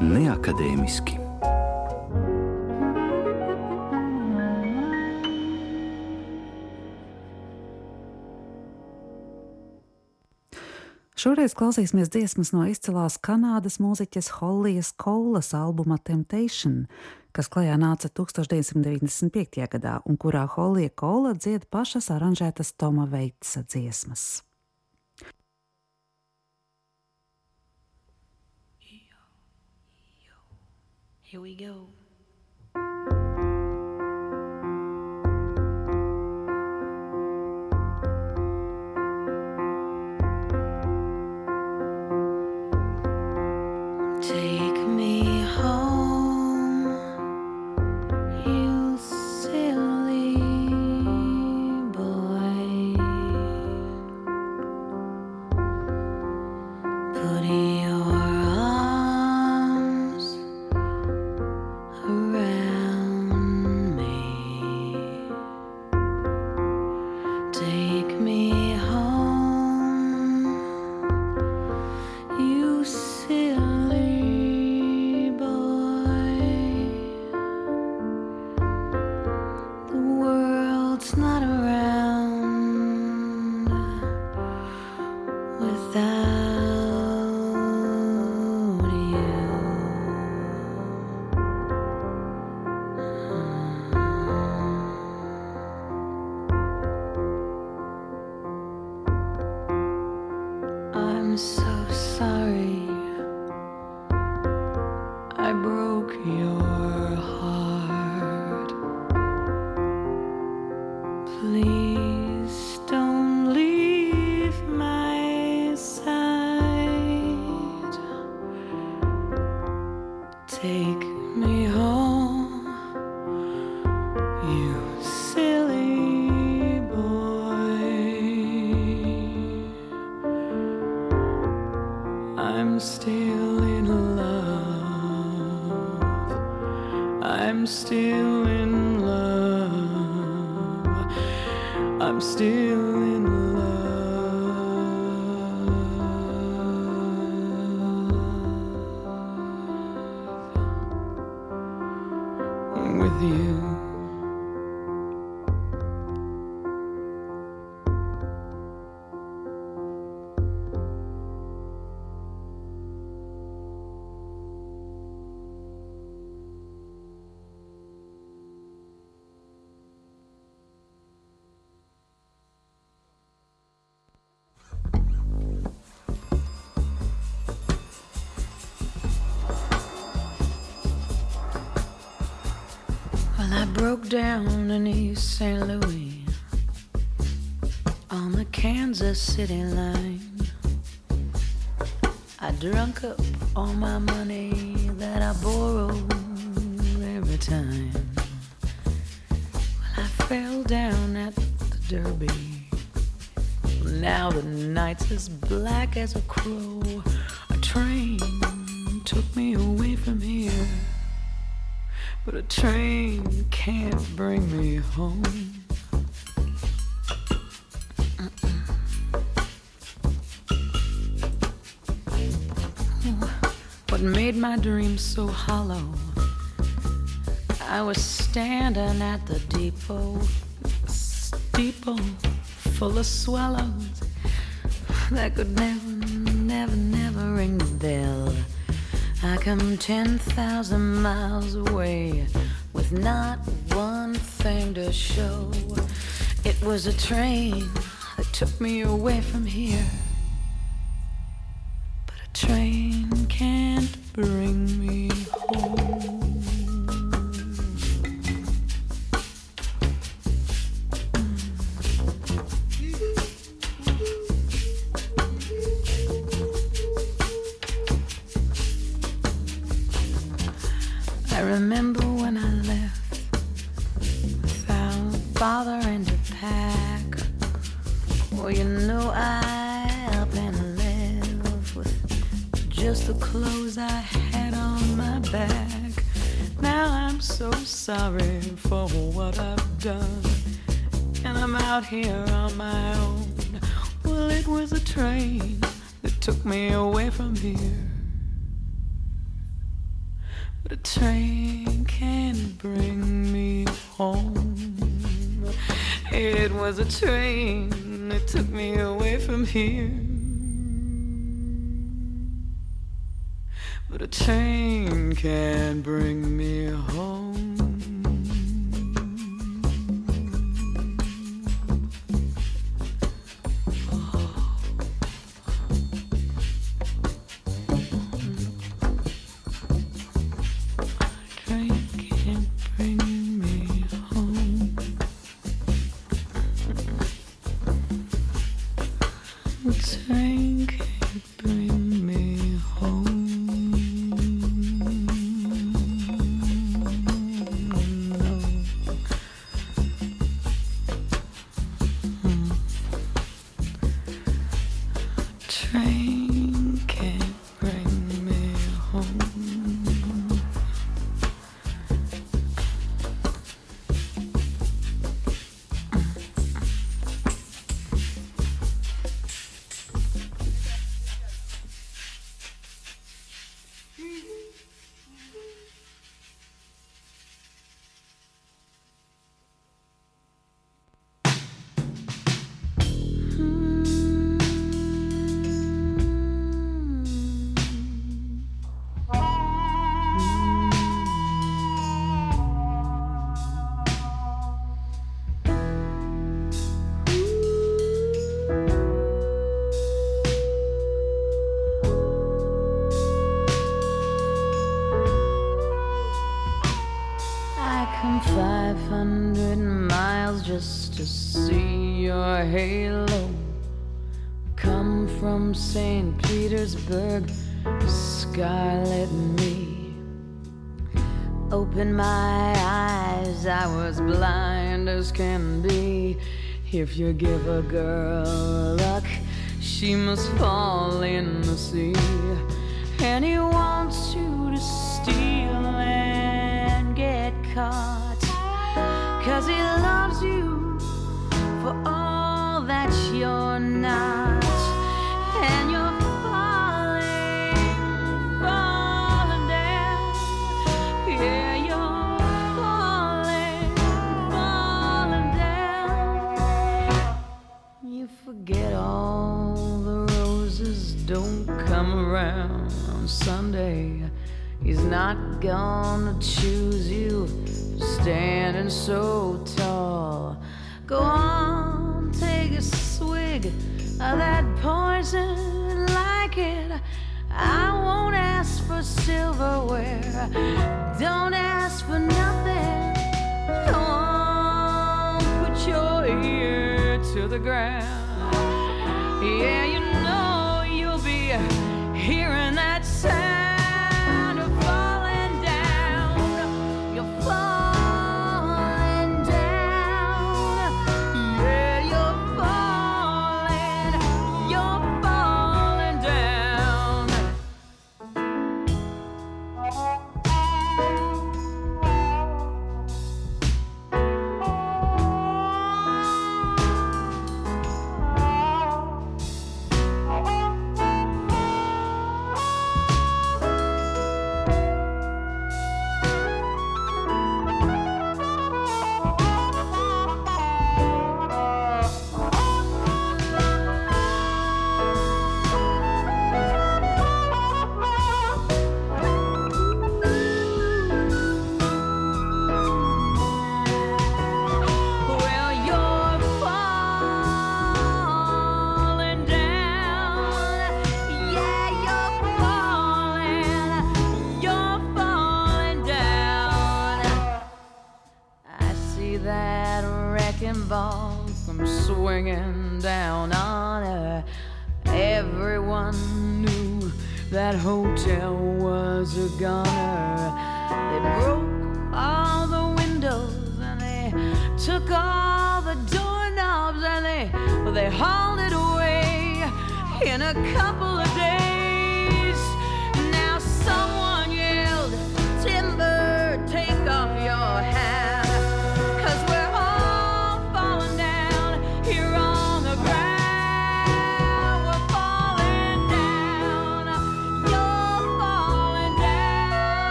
neakadēmiski. Šoreiz klausīsimies dziesmas no izcilās Kanādas mūziķes Hollijas Kaulas albuma Temptation, kas klajā nāca 1995. gadā un kurā Hollija Kaula dzied pašas aranžētas Toma Veitsa dziesmas. Here we go. Broke your heart. Broke down in East St. Louis on the Kansas City line. I drunk up all my money that I borrowed every time. Well, I fell down at the Derby. Now the night's as black as a crow. A train took me away. But a train can't bring me home. What made my dreams so hollow? I was standing at the depot, steeple full of swallows that could never, never, never ring the bell. Come 10,000 miles away with not one thing to show. It was a train that took me away from here. But a train remember when I left without bothering to pack. Well, you know I up and left with just the clothes I had on my back. Now I'm so sorry for what I've done, and I'm out here on my own. Well, it was a train that took me away from here. Train can't bring me home. It was a train that took me away from here. But a train can't bring me home. If you give a girl luck, she must fall in the sea. And he wants you to steal and get caught. Cause he loves you for all that you're not. And you're Sunday. He's not gonna choose you standing so tall. Go on, take a swig of that poison like it. I won't ask for silverware. Don't ask for nothing. Go on, put your ear to the ground. Yeah,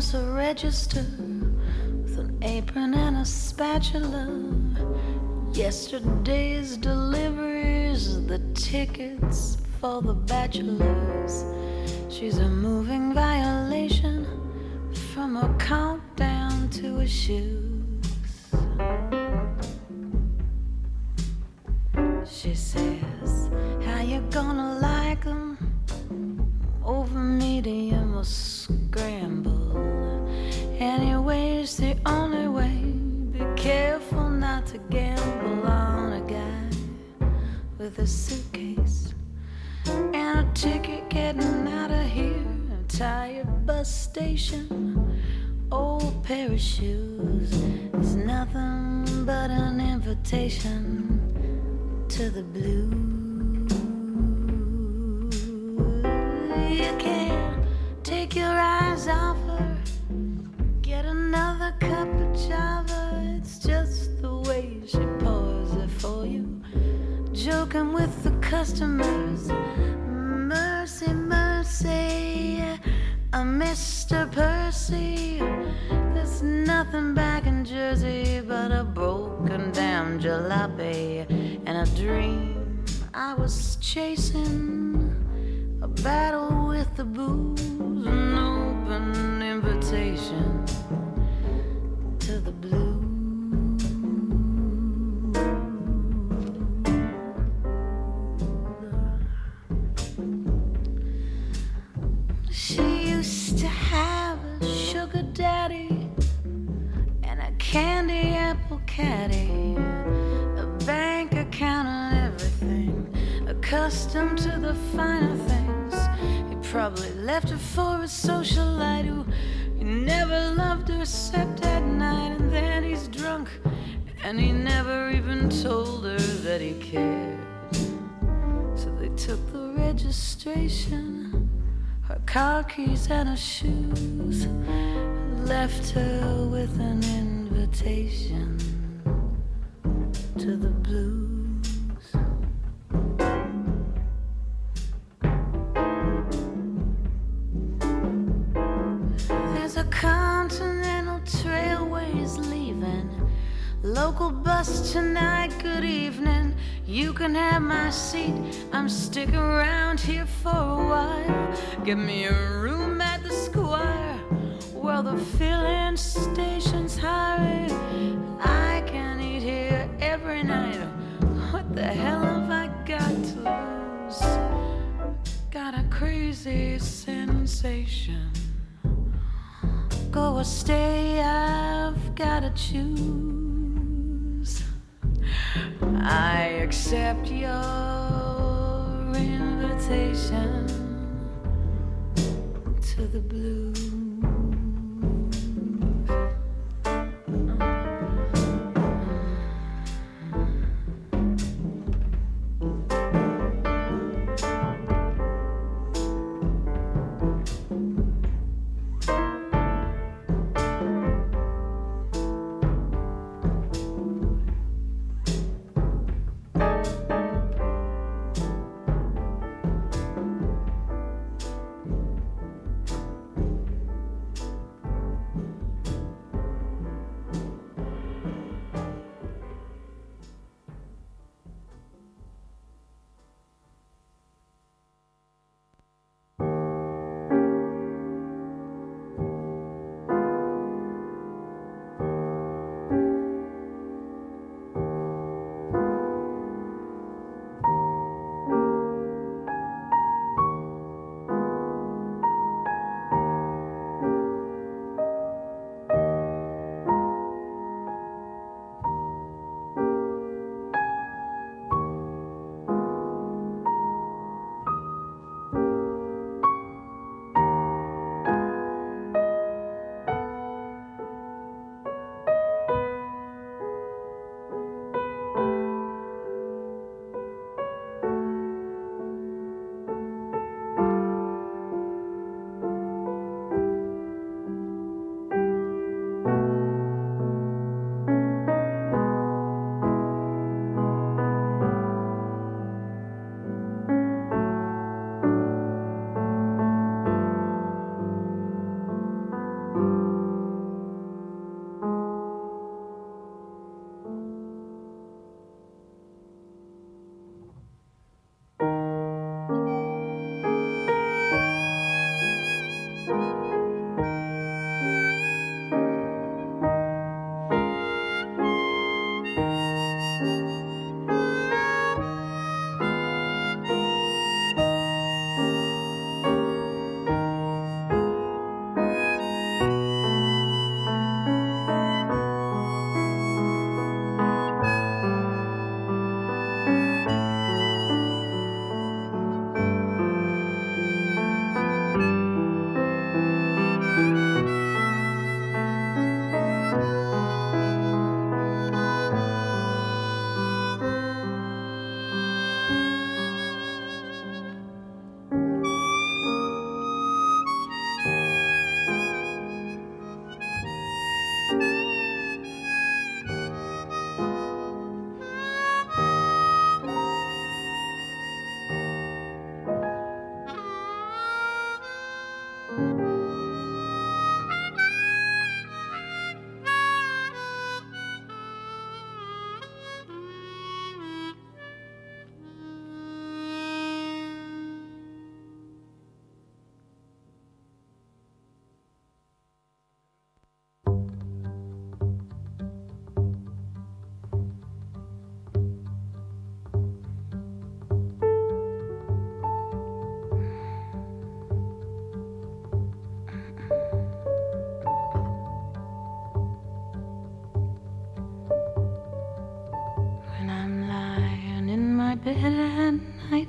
against the register with an apron and a spatula. Yesterday's deliveries, the tickets for the bachelors. She's a moving violation from a countdown to a shoes. She says, How you gonna like them? Over medium or to gamble on a guy with a suitcase and a ticket getting out of here. Tired bus station, old pair of shoes. It's nothing but an invitation to the blues. You can't take your eyes off her. Get another cup of java. Customers. Mercy, mercy. Uh, Mr. Percy. There's nothing back in Jersey but a broken down jalopy and a dream I was chasing. A battle with the booze, an open invitation to the blue. Caddy, a bank account and everything, accustomed to the finer things. He probably left her for a socialite who he never loved her except at night, and then he's drunk and he never even told her that he cared. So they took the registration, her car keys and her shoes, left her with an invitation to the blues. There's a continental trailways leaving. Local bus tonight, good evening. You can have my seat. I'm sticking around here for a while. Give me a room at the square. Well, the filling station's hired. The hell have I got to lose? Got a crazy sensation. Go or stay, I've gotta choose. I accept your invitation to the blue.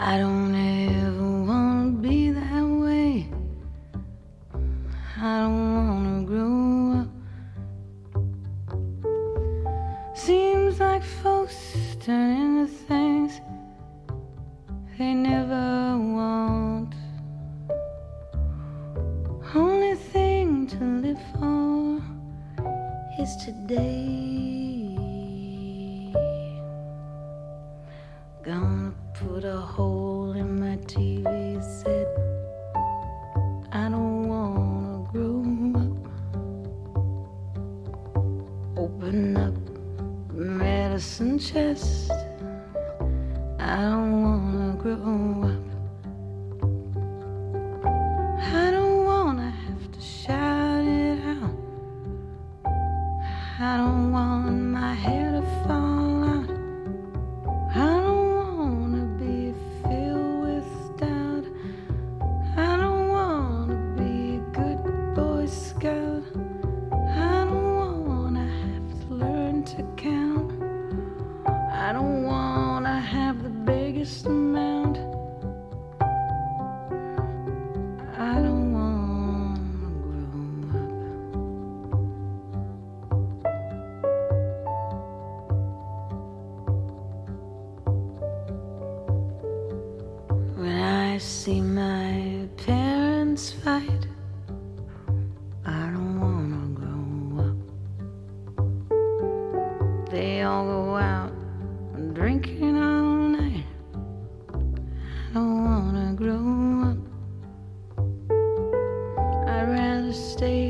I don't ever I don't don't wanna grow up. I'd rather stay.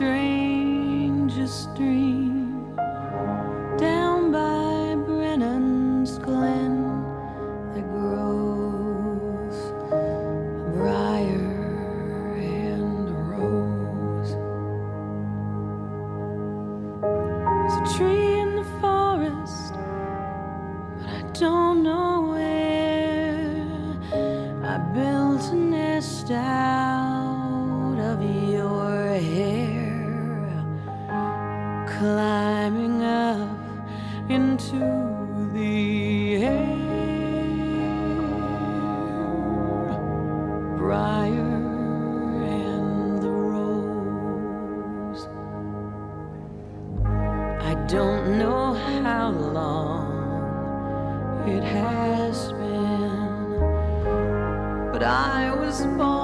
The but I was born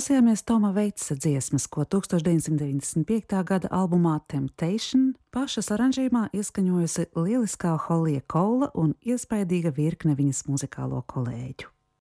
Klausījāmies Toma Veitsa dziesmas, ko 1995. gada albumā Temptation pašas oranžījumā ieskaņojusi lieliskā Holija Koula un iespaidīga virkne viņas muzikālo kolēģu.